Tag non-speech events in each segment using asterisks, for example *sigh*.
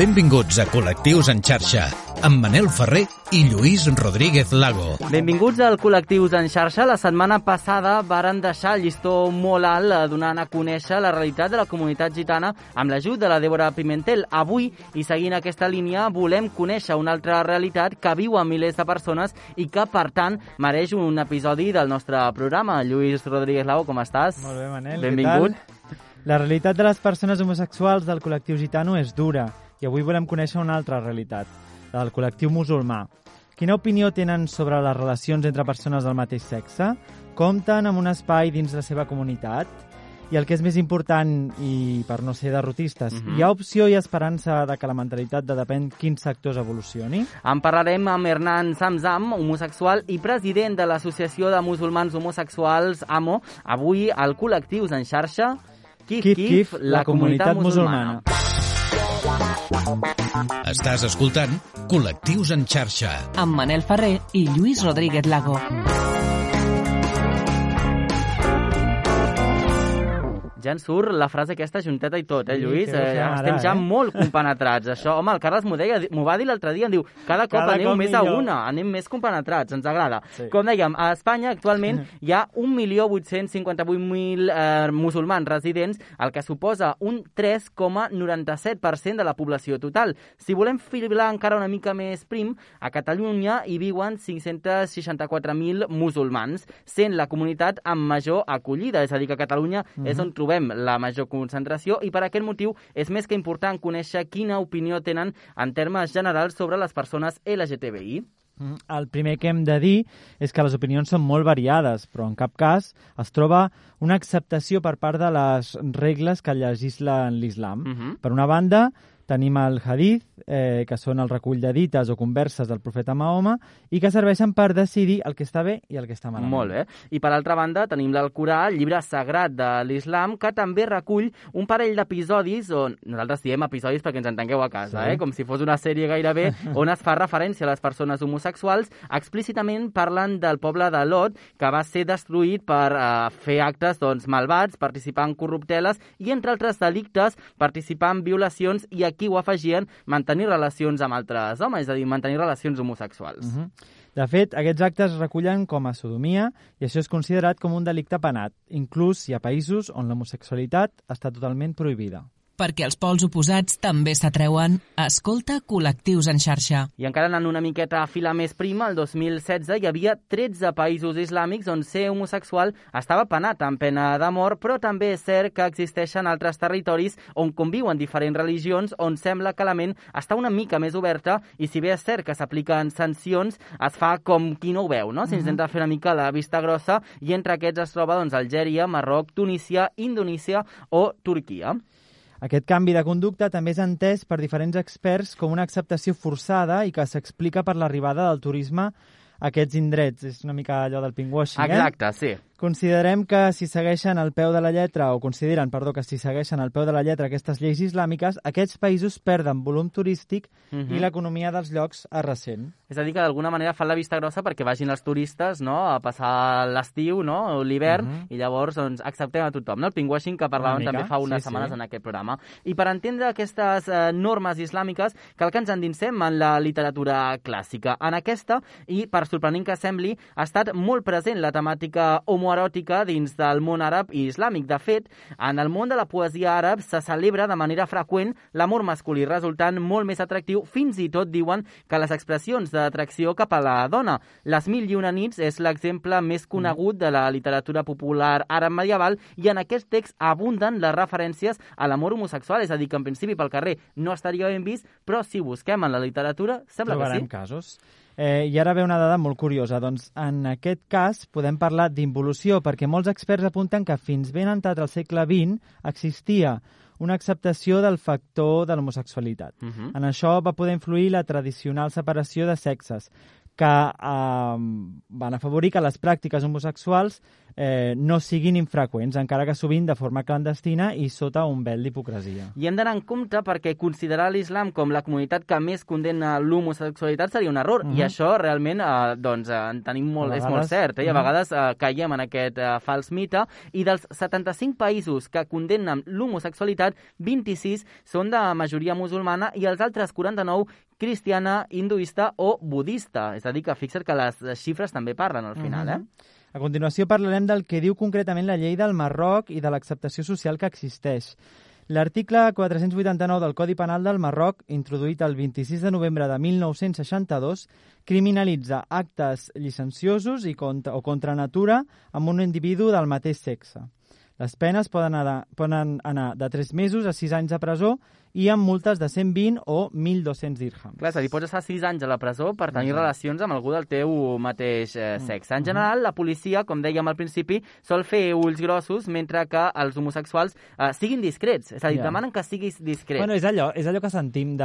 Benvinguts a Col·lectius en xarxa, amb Manel Ferrer i Lluís Rodríguez Lago. Benvinguts al Col·lectius en xarxa. La setmana passada varen deixar el llistó molt alt eh, donant a conèixer la realitat de la comunitat gitana amb l'ajut de la Débora Pimentel. Avui, i seguint aquesta línia, volem conèixer una altra realitat que viu a milers de persones i que, per tant, mereix un episodi del nostre programa. Lluís Rodríguez Lago, com estàs? Molt bé, Manel. Benvingut. Què tal? La realitat de les persones homosexuals del col·lectiu gitano és dura i avui volem conèixer una altra realitat, la del col·lectiu musulmà. Quina opinió tenen sobre les relacions entre persones del mateix sexe? Compten amb un espai dins la seva comunitat? I el que és més important, i per no ser derrotistes, Mhm. hi ha opció i esperança de que la mentalitat de depèn quins sectors evolucioni? En parlarem amb Hernan Zamzam, homosexual i president de l'Associació de Musulmans Homosexuals, AMO. Avui, al Col·lectius en xarxa, Kif Kif Kif, Kif, la, la comunitat, comunitat musulmana. Estàs escoltant Col·lectius en xarxa. amb Manel Ferrer i Lluís Rodríguez Lago. Ja ens surt la frase aquesta junteta i tot, eh, Sí, Lluís? no Eh, sé estem ara, ja eh? molt compenetrats. Això, home, el Carles m'ho deia, m'ho va dir l'altre dia, em diu, cada cop Cada aneu cop més a millor. una, anem més compenetrats, ens agrada. Sí. Com dèiem, a Espanya actualment hi ha 1.858.000 eh, musulmans residents, el que suposa un 3,97% de la població total. Si volem filar encara una mica més prim, a Catalunya hi viuen 564.000 musulmans, sent la comunitat amb major acollida, és a dir, que a Catalunya és on trobem la major concentració i per aquest motiu és més que important conèixer quina opinió tenen en termes generals sobre les persones LGTBI. Mm, El primer que hem de dir és que les opinions són molt variades, però en cap cas es troba una acceptació per part de les regles que legislen l'islam. Mhm. Per una banda, tenim el hadith, eh, que són el recull de dites o converses del profeta Mahoma, i que serveixen per decidir el que està bé i el que està malament. Molt bé. I per altra banda tenim l'Alcorà, el llibre sagrat de l'islam, que també recull un parell d'episodis, on nosaltres diem episodis perquè ens entengueu a casa, Sí. eh? com si fos una sèrie gairebé, *laughs* on es fa referència a les persones homosexuals. Explícitament parlen del poble de Lot, que va ser destruït per eh, fer actes doncs, malvats, participar en corrupteles i, entre altres delictes, participar en violacions i aquí ho afegien mantenir relacions amb altres homes, és a dir, mantenir relacions homosexuals. Mhm. De fet, aquests actes es recullen com a sodomia i això és considerat com un delicte penat. Inclús hi ha països on l'homosexualitat està totalment prohibida. Perquè els pols oposats també s'atreuen, escolta Col·lectius en xarxa. I encara anant una miqueta a fila més prima, el 2016 hi havia 13 països islàmics on ser homosexual estava penat amb pena de mort, però també és cert que existeixen altres territoris on conviuen diferents religions, on sembla que la ment està una mica més oberta i si bé és cert que s'apliquen sancions, es fa com qui no ho veu, no? S'intenta fer una mica la vista grossa i entre aquests es troba doncs, Algèria, Marroc, Tunísia, Indonísia o Turquia. Aquest canvi de conducta també és entès per diferents experts com una acceptació forçada i que s'explica per l'arribada del turisme a aquests indrets. És una mica allò del pinkwashing, eh? Exacte, sí. Considerem que si segueixen al peu de la lletra, o consideren, perdó, que si segueixen al peu de la lletra aquestes lleis islàmiques, aquests països perden volum turístic Mhm. i l'economia dels llocs es ressent. És a dir, que d'alguna manera fan la vista grossa perquè vagin els turistes no, a passar l'estiu no, o l'hivern Mhm. i llavors doncs, acceptem a tothom. No? El pinkwashing que parlàvem també fa unes sí, sí. setmanes en aquest programa. I per entendre aquestes eh, normes islàmiques cal que ens endinsem en la literatura clàssica. En aquesta, i per sorprenent que sembli, ha estat molt present la temàtica homoeròtica dins del món àrab i islàmic. De fet, en el món de la poesia àrab se celebra de manera freqüent l'amor masculí, resultant molt més atractiu. Fins i tot diuen que les expressions d'atracció cap a la dona. Les Mil i una nits és l'exemple més conegut de la literatura popular àrab medieval i en aquest text abunden les referències a l'amor homosexual, és a dir, que en principi pel carrer no estaria ben vist, però si busquem en la literatura sembla Trobarem que sí. casos. Eh, I ara ve una dada molt curiosa. Doncs en aquest cas podem parlar d'involució perquè molts experts apunten que fins ben entrat al segle XX existia una acceptació del factor de l'homosexualitat. Uh -huh. En això va poder influir la tradicional separació de sexes, que eh, van afavorir que les pràctiques homosexuals eh, no siguin infreqüents, encara que sovint de forma clandestina i sota un vel d'hipocresia. I hem d'anar en compte perquè considerar l'islam com la comunitat que més condemna l'homosexualitat seria un error. Mm -hmm. I això realment eh, doncs, eh, en tenim molt, vegades, és molt cert. Eh? I a Mhm. vegades eh, caiem en aquest eh, fals mite. I dels 75 països que condemnen l'homosexualitat, 26 són de majoria musulmana i els altres 49 cristiana, hinduista o budista. És a dir, que fixa't que les xifres també parlen al final, Mhm. eh? A continuació parlarem del que diu concretament la llei del Marroc i de l'acceptació social que existeix. L'article 489 del Codi Penal del Marroc, introduït el 26 de novembre de 1962, criminalitza actes llicenciosos i contra, o contra natura amb un individu del mateix sexe. Les penes poden anar, poden anar de 3 mesos a 6 anys de presó i amb multes de 120 o 1.200 dirhams. Clar, és a dir, pots estar 6 anys a la presó per tenir relacions amb algú del teu mateix eh, Mm. sexe. En general, la policia, com dèiem al principi, sol fer ulls grossos mentre que els homosexuals eh, siguin discrets. És a dir, Ja. demanen que siguis discret. Bueno, és allò, és allò que sentim de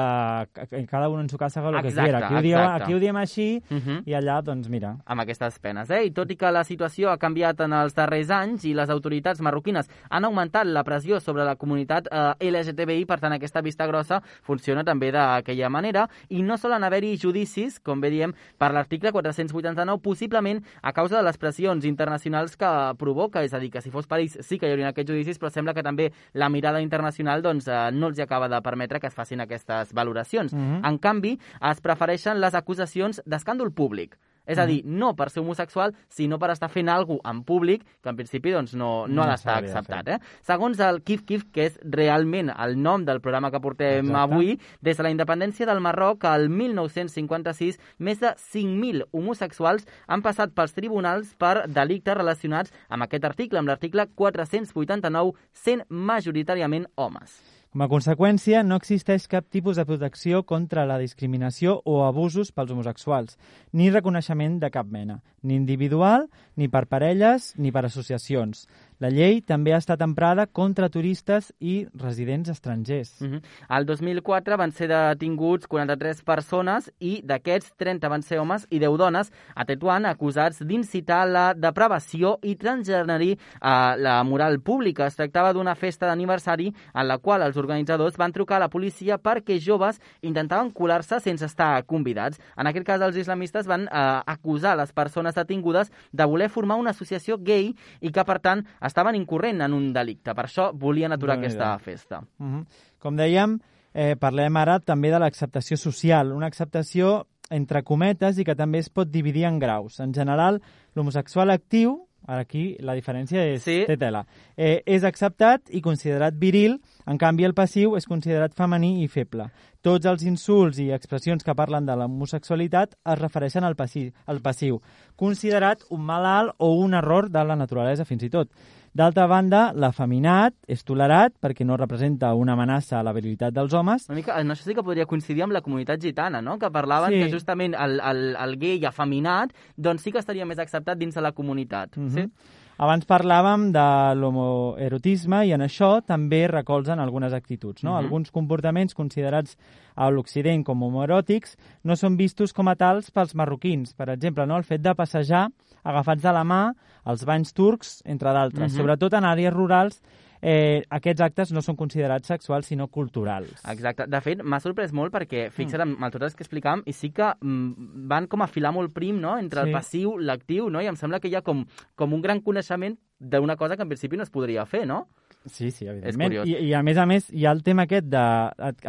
cada un en su casa lo que quiera. Aquí ho, diem, aquí ho diem així Uh -huh. i allà, doncs mira, amb aquestes penes. Eh? I tot i que la situació ha canviat en els darrers anys i les autoritats marroquines han augmentat la pressió sobre la comunitat eh, LGTBI, per tant aquesta vista grossa funciona també d'aquella manera i no solen haver-hi judicis, com bé diem, per l'article 489, possiblement a causa de les pressions internacionals que provoca, és a dir, que si fos ells sí que hi haurien aquests judicis, però sembla que també la mirada internacional doncs, eh, no els acaba de permetre que es facin aquestes valoracions. Mhm. En canvi, es prefereixen les acusacions d'escàndol públic. És a dir, no per ser homosexual, sinó per estar fent alguna en públic, que en principi doncs, no, no, No ha d'estar acceptat. Eh? Segons el Kif Kif, que és realment el nom del programa que portem Exacte. avui, des de la independència del Marroc al 1956, més de 5.000 homosexuals han passat pels tribunals per delictes relacionats amb aquest article, amb l'article 489, sent majoritàriament homes. Com a conseqüència, no existeix cap tipus de protecció contra la discriminació o abusos pels homosexuals, ni reconeixement de cap mena, ni individual, ni per parelles, ni per associacions. La llei també ha estat emprada contra turistes i residents estrangers. Mm -hmm. El 2004 van ser detinguts 43 persones i d'aquests 30 van ser homes i 10 dones a Tetuan acusats d'incitar la depravació i transgenerir uh, la moral pública. Es tractava d'una festa d'aniversari en la qual els organitzadors van trucar a la policia perquè joves intentaven colar-se sense estar convidats. En aquest cas, els islamistes van uh, acusar les persones detingudes de voler formar una associació gay i que, per tant, estaven incorrent en un delicte. Per això volien aturar Déu-n'hi-do. aquesta festa. Uh -huh. Com dèiem, eh, parlem ara també de l'acceptació social, una acceptació entre cometes i que també es pot dividir en graus. En general, l'homosexual actiu, aquí la diferència és Sí. té tela, eh, és acceptat i considerat viril, en canvi el passiu és considerat femení i feble. Tots els insults i expressions que parlen de l'homosexualitat es refereixen al, passi al passiu, considerat un malalt o un error de la naturalesa fins i tot. D'altra banda, l'afeminat és tolerat perquè no representa una amenaça a la virilitat dels homes. Una mica, en això sí que podria coincidir amb la comunitat gitana, no? que parlaven Sí. que justament el, el, el gay afeminat doncs sí que estaria més acceptat dins de la comunitat. Mhm. sí? Abans parlàvem de l'homoerotisme i en això també recolzen algunes actituds. No? Mhm. Alguns comportaments considerats a l'Occident com homoeròtics no són vistos com a tals pels marroquins. Per exemple, no? el fet de passejar agafats de la mà, els banys turcs, entre d'altres. Mhm. Sobretot en àrees rurals, eh, aquests actes no són considerats sexuals, sinó culturals. Exacte. De fet, m'ha sorprès molt perquè, fixa't, amb, amb tot el que explicàvem, i sí que mm, van com a filar molt prim no? entre Sí. el passiu, l'actiu, no? i em sembla que hi ha com, com un gran coneixement d'una cosa que en principi no es podria fer, no? Sí, sí, evidentment. I, I a més a més hi ha el tema aquest de,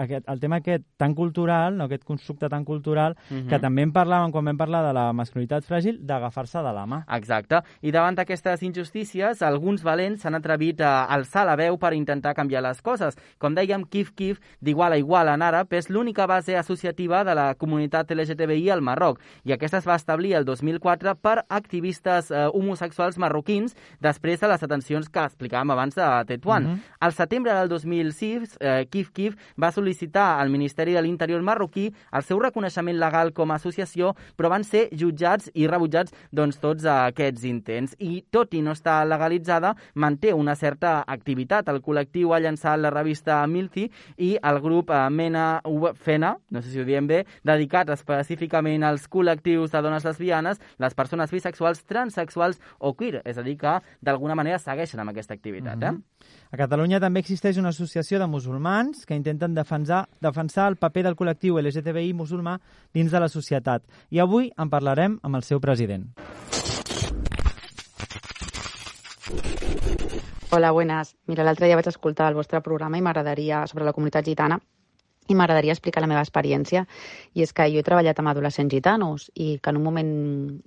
aquest, el tema aquest tan cultural, no, aquest constructe tan cultural, Mhm. que també en parlàvem quan vam parlar de la masculinitat fràgil, d'agafar-se de la mà. Exacte. I davant d'aquestes injustícies, alguns valents s'han atrevit a alçar la veu per intentar canviar les coses. Com dèiem, Kif Kif, d'igual a igual en àrab, és l'única base associativa de la comunitat LGTBI al Marroc, i aquesta es va establir el 2004 per activistes eh, homosexuals marroquins després de les detencions que explicàvem abans de Tetuan Tetuan. Mm -hmm. Al setembre del 2006, eh, Kif Kif va sol·licitar al Ministeri de l'Interior marroquí el seu reconeixement legal com a associació, però van ser jutjats i rebutjats doncs, tots aquests intents. I tot i no estar legalitzada, manté una certa activitat. El col·lectiu ha llançat la revista Milti i el grup eh, Mena Fena, no sé si ho diem bé, dedicat específicament als col·lectius de dones lesbianes, les persones bisexuals, transexuals o queer, és a dir, que d'alguna manera segueixen amb aquesta activitat. Mm -hmm. eh? A Catalunya també existeix una associació de musulmans que intenten defensar, defensar el paper del col·lectiu LGTBI musulmà dins de la societat. I avui en parlarem amb el seu president. Hola, buenas. Mira, l'altre dia vaig escoltar el vostre programa i m'agradaria, sobre la comunitat gitana, i m'agradaria explicar la meva experiència. I és que jo he treballat amb adolescents gitanos i que en un moment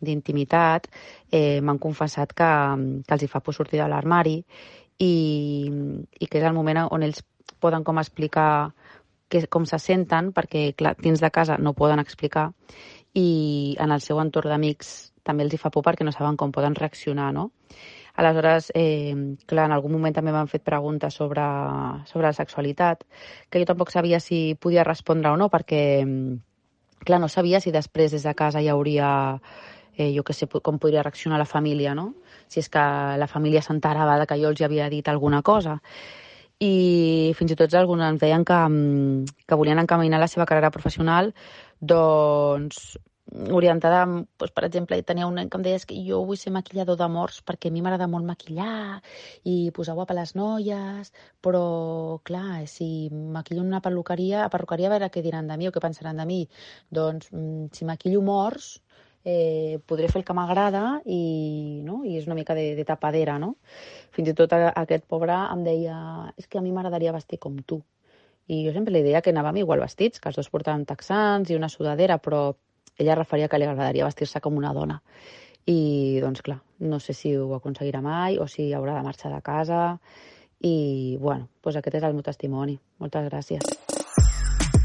d'intimitat eh, m'han confessat que, que els hi fa por sortir de l'armari i, i que és el moment on ells poden com explicar que, com se senten, perquè clar, dins de casa no poden explicar i en el seu entorn d'amics també els hi fa por perquè no saben com poden reaccionar, no? Aleshores, eh, clar, en algun moment també m'han fet preguntes sobre, sobre la sexualitat, que jo tampoc sabia si podia respondre o no, perquè, clar, no sabia si després des de casa hi hauria, eh, jo què sé, com podria reaccionar la família, no? Si és que la família s'enterava que jo els havia dit alguna cosa i fins i tot alguns ens deien que, que volien encaminar la seva carrera professional doncs orientada, doncs, per exemple, tenia un nen que em deies que jo vull ser maquillador de morts perquè a mi m'agrada molt maquillar i posar guapa les noies, però, clar, si maquillo una perruqueria, a perruqueria a veure què diran de mi o què pensaran de mi. Doncs, mm, si maquillo morts, eh, podré fer el que m'agrada i, no? i és una mica de, de tapadera, no? Fins i tot aquest pobre em deia és que a mi m'agradaria vestir com tu. I jo sempre li deia que anàvem igual vestits, que els dos portaven texans i una sudadera, però ella referia que li agradaria vestir-se com una dona. I, doncs, clar, no sé si ho aconseguirà mai o si haurà de marxar de casa. I, bueno, doncs aquest és el meu testimoni. Moltes gràcies.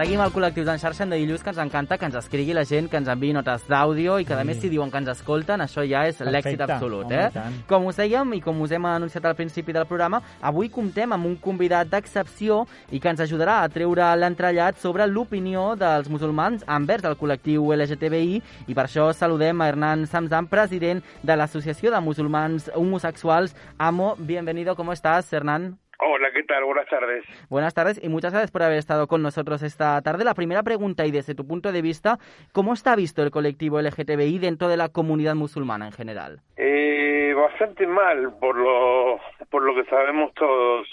Seguim al Col·lectius en xarxa, de dir, Lluís, que ens encanta que ens escrigui la gent, que ens enviï notes d'àudio i que, a més, si diuen que ens escolten, això ja és l'èxit absolut, eh? Com us dèiem i com us hem anunciat al principi del programa, avui comptem amb un convidat d'excepció i que ens ajudarà a treure l'entrellat sobre l'opinió dels musulmans envers el col·lectiu LGTBI i per això saludem a Hernán Samzam, president de l'Associació de Musulmans Homosexuals. Amo, bienvenido, ¿cómo estás, Hernán? Hola, ¿qué tal? Buenas tardes. Buenas tardes y muchas gracias por haber estado con nosotros esta tarde. La primera pregunta y desde tu punto de vista, ¿cómo está visto el colectivo LGTBI dentro de la comunidad musulmana en general? Eh, bastante mal, por lo, por lo que sabemos todos.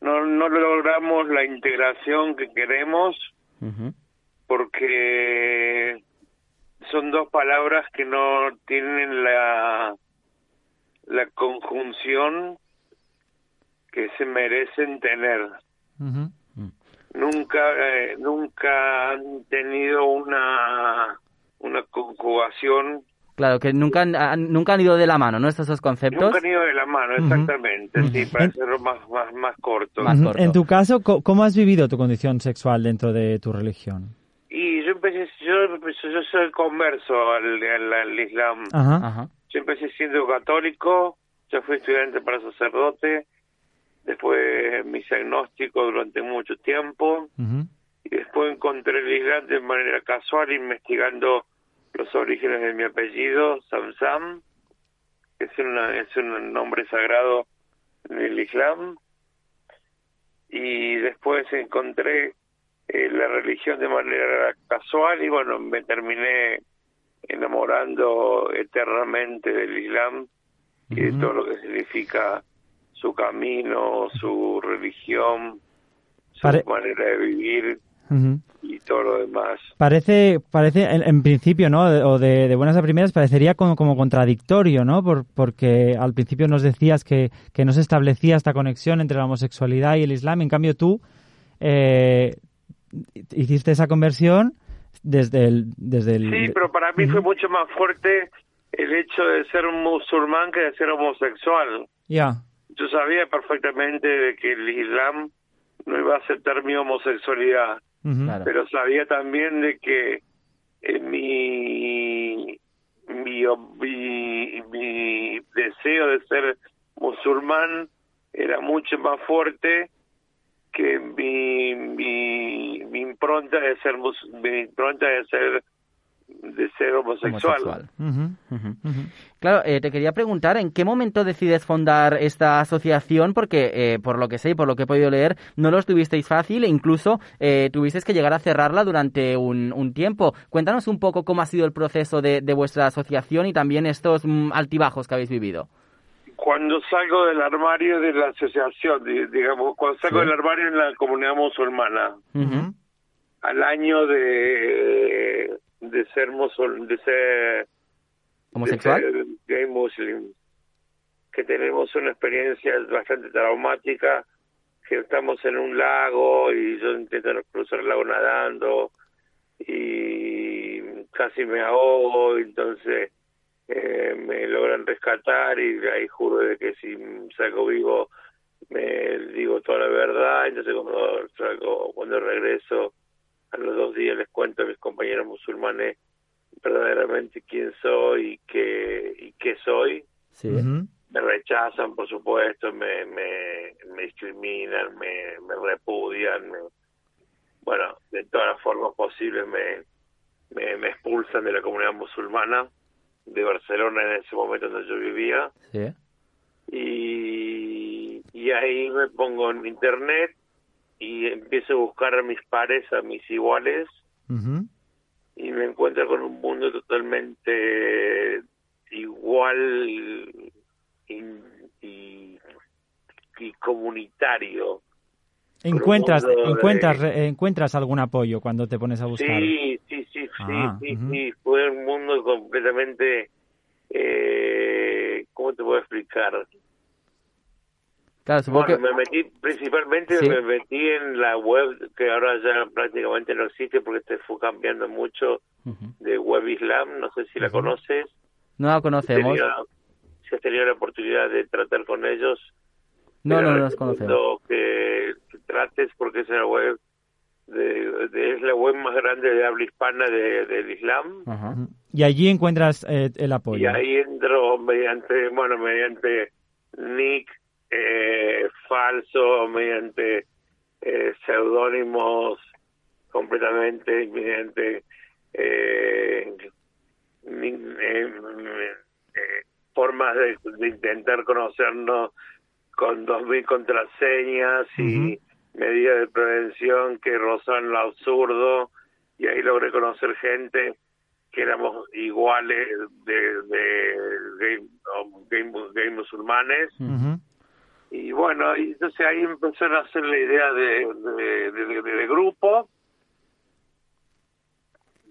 No, no logramos la integración que queremos porque son dos palabras que no tienen la, la conjunción que se merecen tener. Nunca, eh, nunca han tenido una, una conjugación. Claro, que nunca han, nunca han ido de la mano, ¿no? Estos dos conceptos. Nunca han ido de la mano, exactamente, sí, para hacerlo más, más, más corto. En tu caso, ¿cómo has vivido tu condición sexual dentro de tu religión? Y yo empecé, yo, yo soy converso al, al, Islam. Ajá. Yo empecé siendo católico, yo fui estudiante para sacerdote, después mis agnóstico durante mucho tiempo. Y después encontré el Islam de manera casual investigando los orígenes de mi apellido, Samsam, que es, una, es un nombre sagrado en el Islam. Y después encontré eh, la religión de manera casual y bueno, me terminé enamorando eternamente del Islam y de todo lo que significa su camino, su religión, su manera de vivir y todo lo demás. Parece, parece en, principio, ¿no? O de, buenas a primeras, parecería como, como contradictorio, ¿no? Por, porque al principio nos decías que, que no se establecía esta conexión entre la homosexualidad y el Islam. En cambio, tú eh, hiciste esa conversión desde el... Desde el sí, pero para mí fue mucho más fuerte el hecho de ser musulmán que de ser homosexual. Ya. Yo sabía perfectamente de que el Islam no iba a aceptar mi homosexualidad, pero sabía también de que eh, mi, mi, mi, mi deseo de ser musulmán era mucho más fuerte que mi, mi, mi impronta de ser mus- mi impronta de ser de ser homosexual. Claro, eh, te quería preguntar, ¿en qué momento decides fundar esta asociación? Porque, eh, por lo que sé y por lo que he podido leer, no lo estuvisteis fácil e incluso eh, tuvisteis que llegar a cerrarla durante un, un tiempo. Cuéntanos un poco cómo ha sido el proceso de, de vuestra asociación y también estos mm, altibajos que habéis vivido. Cuando salgo del armario de la asociación, di- digamos, cuando salgo Sí. del armario en la comunidad musulmana, al año de de ser musul, de ser ¿Homosexual? de ser gay muslim, que tenemos una experiencia bastante traumática, que estamos en un lago y yo intento cruzar el lago nadando y casi me ahogo, entonces eh, me logran rescatar y ahí juro de que si salgo vivo me digo toda la verdad, entonces cuando salgo, cuando regreso a los dos días les cuento a mis compañeros musulmanes verdaderamente quién soy y qué, y qué soy. Sí. Me rechazan, por supuesto, me, me, me discriminan, me, me repudian, me- bueno, de todas las formas posibles me, me, me expulsan de la comunidad musulmana de Barcelona en ese momento donde yo vivía Sí. y, y ahí me pongo en internet y empiezo a buscar a mis pares, a mis iguales y me encuentro con un mundo totalmente igual y, y, y comunitario. Encuentras, de- encuentras, encuentras algún apoyo cuando te pones a buscar. Sí, sí, sí, sí, Ah, sí, sí, fue un mundo completamente, eh, ¿cómo te puedo explicar? Claro, supongo Bueno, que... me metí, principalmente Sí. me metí en la web, que ahora ya prácticamente no existe porque te fue cambiando mucho, Ujú. de Web Islam, no sé si la conoces. No la conocemos. Tenía- si has tenido la oportunidad de tratar con ellos, No, no, no nos conocemos. Que, que trates porque es la web de, de- es la web más grande de habla hispana de, del Islam. Ajá. Ujú. Y allí encuentras eh, el apoyo. Y ahí entro mediante, bueno, mediante nick eh, falso, mediante eh, seudónimos completamente, mediante eh, eh, eh, formas de, de intentar conocernos con dos mil contraseñas y medidas de prevención que rozan lo absurdo y ahí logré conocer gente que éramos iguales de, de gay, o gay, mu- gay musulmanes. Y bueno y entonces ahí empezó a nacer la idea de, de, de- de- de grupo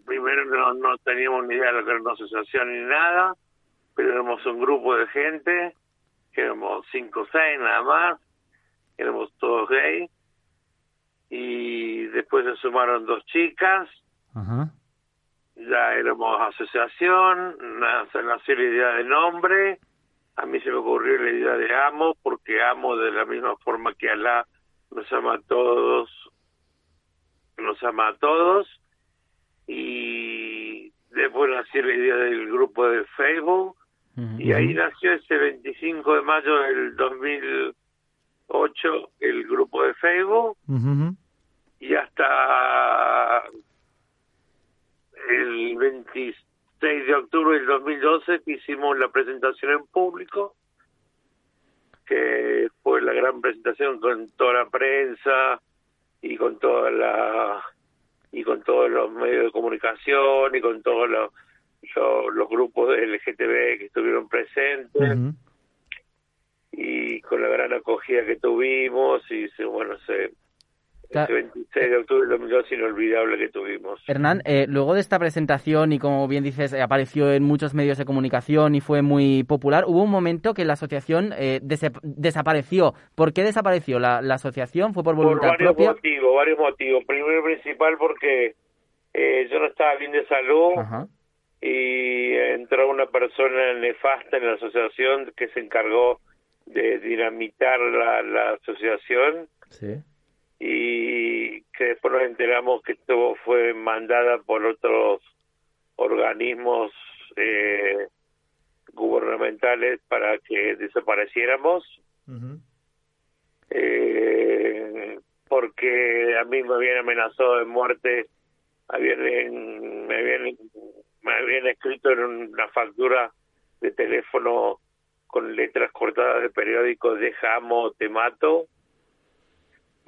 primero no, no teníamos ni idea de lo que era una asociación ni nada pero éramos un grupo de gente éramos cinco o seis nada más éramos todos gay y después se sumaron dos chicas Ajá. ya éramos asociación, nace- nació la idea de nombre, a mí se me ocurrió la idea de amo, porque amo de la misma forma que Alá nos ama a todos, nos ama a todos, y después nació la idea del grupo de Facebook, y ahí nació ese 25 de mayo del 2008 el grupo de Facebook, y hasta el 26 de octubre del 2012 que hicimos la presentación en público, que fue la gran presentación con toda la prensa y con toda la y con todos los medios de comunicación y con todos los los, los grupos de LGTB que estuvieron presentes y con la gran acogida que tuvimos y bueno se Ca- ese 26 de octubre del 2012 inolvidable que tuvimos. Hernán, eh, luego de esta presentación y como bien dices, eh, apareció en muchos medios de comunicación y fue muy popular, hubo un momento que la asociación eh, desapareció. ¿Por qué desapareció la, la asociación? ¿Fue por Por voluntad varios propia? motivos, varios motivos. Primero principal porque eh, yo no estaba bien de salud Ajá. y entró una persona nefasta en la asociación que se encargó de dinamitar la, la asociación Sí. Y que después nos enteramos que esto fue mandada por otros organismos eh, gubernamentales para que desapareciéramos. Eh, porque a mí me habían amenazado de muerte habían me habían me habían escrito en una factura de teléfono con letras cortadas de periódico deja amo te mato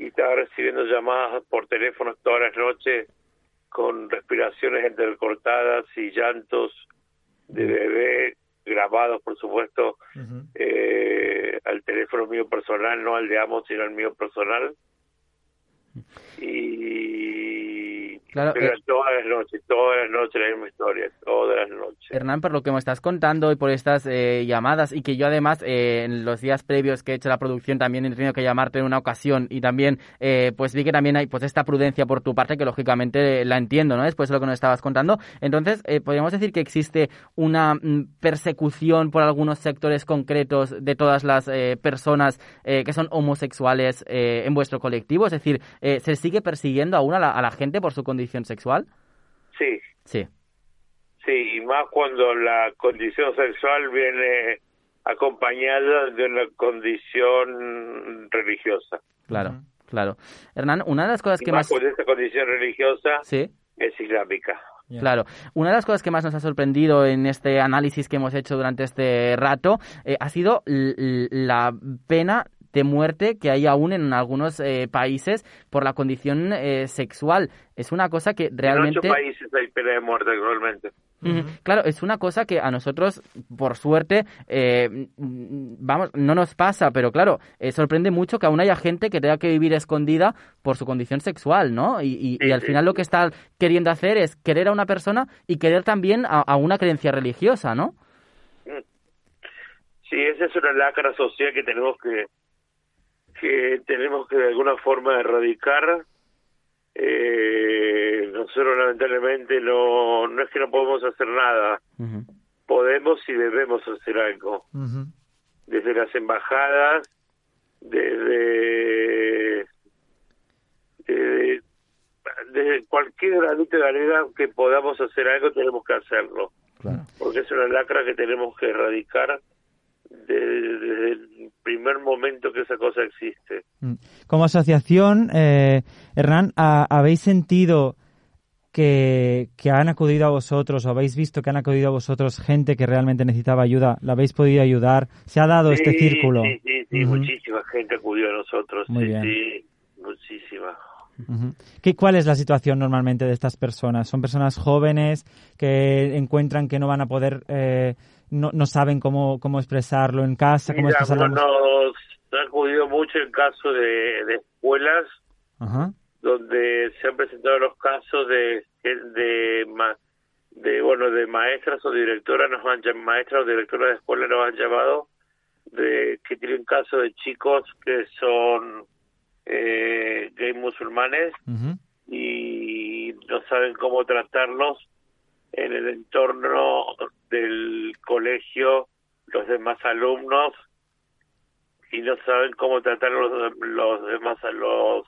y estaba recibiendo llamadas por teléfono todas las noches con respiraciones entrecortadas y llantos de bebé grabados por supuesto eh, al teléfono mío personal no al de amo sino al mío personal y Claro, pero eh. todas las noches todas las noches la misma historia todas las noches Hernán, por lo que me estás contando y por estas eh, llamadas y que yo además eh, en los días previos que he hecho la producción también he tenido que llamarte en una ocasión y también pues vi que también hay pues esta prudencia por tu parte que lógicamente la entiendo, ¿no? Después de lo que nos estabas contando. Entonces, podríamos decir que existe una mm, persecución por algunos sectores concretos de todas las personas que son homosexuales en vuestro colectivo, es decir, ¿se sigue persiguiendo aún a la, a la gente por su condición sexual? sí Sí. Sí, y más cuando la condición sexual viene acompañada de una condición religiosa. Claro, claro. Hernán, una de las cosas Y que más más... cuando esa condición religiosa Sí, es islámica. claro. Una de las cosas que más nos ha sorprendido en este análisis que hemos hecho durante este rato eh, ha sido la pena de muerte que hay aún en algunos eh, países por la condición eh, sexual. Es una cosa que realmente... En ocho países hay pena de muerte actualmente. Claro, es una cosa que a nosotros, por suerte, eh, mm, vamos, no nos pasa, pero claro, eh, sorprende mucho que aún haya gente que tenga que vivir escondida por su condición sexual, ¿no? Y, y- al sí, final lo que está queriendo hacer es querer a una persona y querer también a, a una creencia religiosa, ¿no? Sí, esa es una lacra social que tenemos que que tenemos que de alguna forma erradicar. Eh, nosotros lamentablemente no no es que no podemos hacer nada, podemos y debemos hacer algo. desde las embajadas, desde, desde, desde cualquier granito de arena que podamos hacer algo, tenemos que hacerlo. Porque es una lacra que tenemos que erradicar de- desde el primer momento que esa cosa existe. Mm. Como asociación, eh, Hernán, ¿ha- ¿habéis sentido que, que han acudido a vosotros o habéis visto que han acudido a vosotros gente que realmente necesitaba ayuda? ¿La habéis podido ayudar? ¿Se ha dado este círculo? Sí, sí, sí, muchísima gente acudió a nosotros. Muy sí, bien. sí, muchísima. ¿Qué, ¿Cuál es la situación normalmente de estas personas? ¿Son personas jóvenes que encuentran que no van a poder, eh, no, no saben cómo, cómo expresarlo en casa? ¿Cómo Mira, expresarlo? nos ha acudido mucho el caso de, de escuelas Ajá. donde se han presentado los casos de de, bueno de maestras o directoras nos han maestras o directoras de escuela nos han llamado de que tienen casos de chicos que son eh, gay musulmanes y no saben cómo tratarlos en el entorno del colegio los demás alumnos y no saben cómo tratar los, los demás los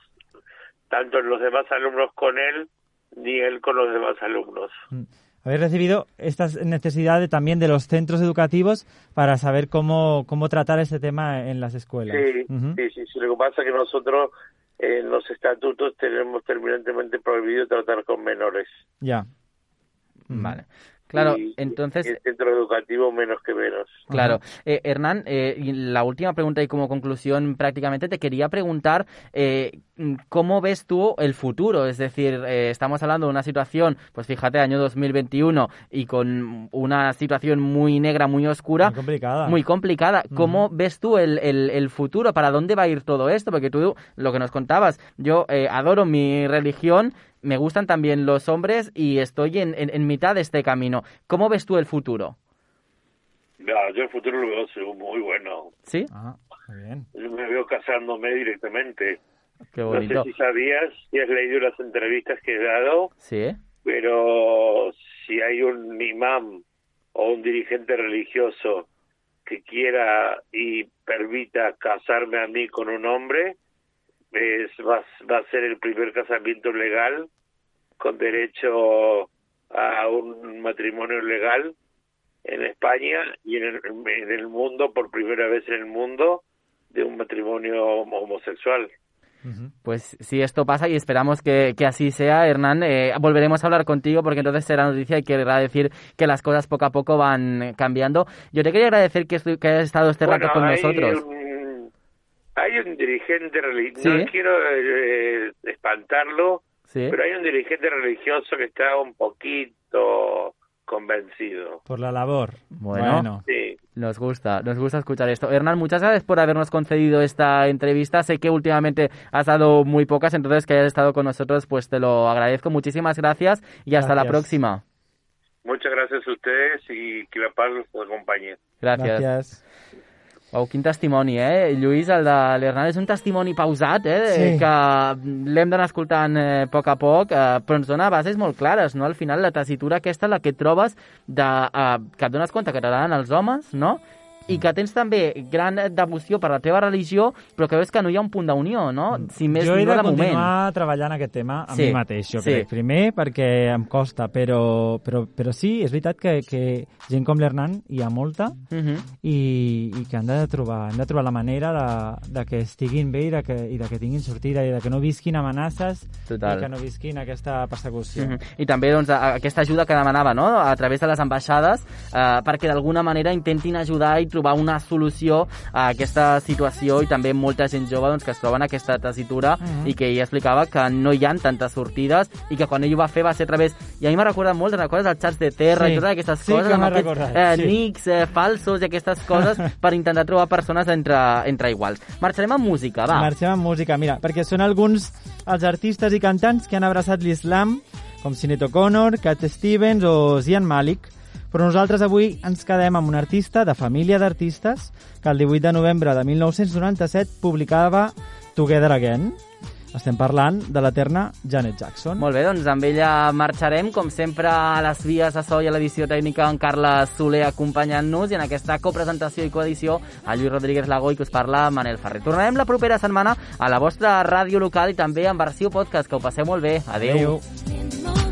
tanto los demás alumnos con él ni él con los demás alumnos. Habéis recibido estas necesidades también de los centros educativos para saber cómo, cómo tratar este tema en las escuelas. Sí, sí, sí, sí. Lo que pasa es que nosotros en los estatutos tenemos terminantemente prohibido tratar con menores. Ya. Vale. Claro, Y- entonces... y el centro educativo menos que menos. Claro. Eh, Hernán, eh, y la última pregunta y como conclusión prácticamente te quería preguntar eh, cómo ves tú el futuro. Es decir, eh, estamos hablando de una situación, pues fíjate, año 2021 y con una situación muy negra, muy oscura. Muy complicada. Muy complicada. ¿Cómo ves tú el, el- el futuro? ¿Para dónde va a ir todo esto? Porque tú, lo que nos contabas, yo eh, adoro mi religión, me gustan también los hombres y estoy en, en- en mitad de este camino. ¿Cómo ves tú el futuro? No, yo el futuro lo veo muy bueno. ¿Sí? Ah, muy bien. Yo me veo casándome directamente. Qué No bonito. sé si sabías, si has leído las entrevistas que he dado, Sí, pero si hay un imam o un dirigente religioso que quiera y permita casarme a mí con un hombre, es, va, va a ser el primer casamiento legal con derecho a un matrimonio legal en España y en el, en el mundo, por primera vez en el mundo, de un matrimonio homosexual. Pues si esto pasa y esperamos que, que así sea, Hernán, eh, volveremos a hablar contigo porque entonces será noticia y querrá decir que las cosas poco a poco van cambiando. Yo te quería agradecer que, que hayas estado este Bueno, rato con hay nosotros. Un, hay un dirigente religioso, Sí. no quiero eh, espantarlo, Sí. pero hay un dirigente religioso que está un poquito convencido. Por la labor. Bueno. Sí. Nos gusta, nos gusta escuchar esto. Hernán, muchas gracias por habernos concedido esta entrevista. Sé que últimamente has dado muy pocas, entonces que hayas estado con nosotros, pues te lo agradezco. Muchísimas gracias y hasta la Gracias. próxima. Muchas gracias a ustedes y que la paz los acompañe. Gràcies. Uau, quin testimoni, eh? Lluís, el de l'Hernán és un testimoni pausat, eh? Sí. Que l'hem d'anar escoltant eh, a poc a poc, eh, però ens dona bases molt clares, no? Al final, la tessitura aquesta, la que et trobes, de, eh, que et dones compte que t'agraden els homes, no? I que tens també gran devoció per la teva religió, però que veus que no hi ha un punt d'unió, no? Si més jo he de de moment. continuar treballant aquest tema amb Sí, mi mateix, jo sí. crec. Primer perquè em costa, però, però, però sí, és veritat que, que gent com l'Hernan hi ha molta Uh -huh. i, i que han de trobar, han de trobar la manera de, de que estiguin bé i de que, i de que tinguin sortida i de que no visquin amenaces Total. i que no visquin aquesta persecució. Mhm. I també doncs, aquesta ajuda que demanava no? a través de les ambaixades eh, perquè d'alguna manera intentin ajudar i trobar una solució a aquesta situació i també molta gent jove doncs, que es troba en aquesta tessitura Mhm. i que ella explicava que no hi han tantes sortides i que quan ell ho va fer va ser a través... I a mi m'ha recordat molt, recordes els xats de terra Sí. i totes aquestes Sí coses amb aquests eh, sí. nics eh, falsos i aquestes coses *laughs* per intentar trobar persones entre, entre iguals. Marxarem amb música, va. Marxem amb música, mira, perquè són alguns els artistes i cantants que han abraçat l'islam, com Sinead O'Connor, Cat Stevens o Zian Malik, però nosaltres avui ens quedem amb un artista de família d'artistes que el 18 de novembre de 1997 publicava Together Again. Estem parlant de l'eterna Janet Jackson. Molt bé, doncs amb ella marxarem, com sempre a les vies de so i a l'edició tècnica en Carles Soler acompanyant-nos i en aquesta copresentació i coedició a Lluís Rodríguez Lago i que us parla Manel Ferrer. Tornarem la propera setmana a la vostra ràdio local i també en versió podcast. Que ho passeu molt bé. Adeu. Adéu.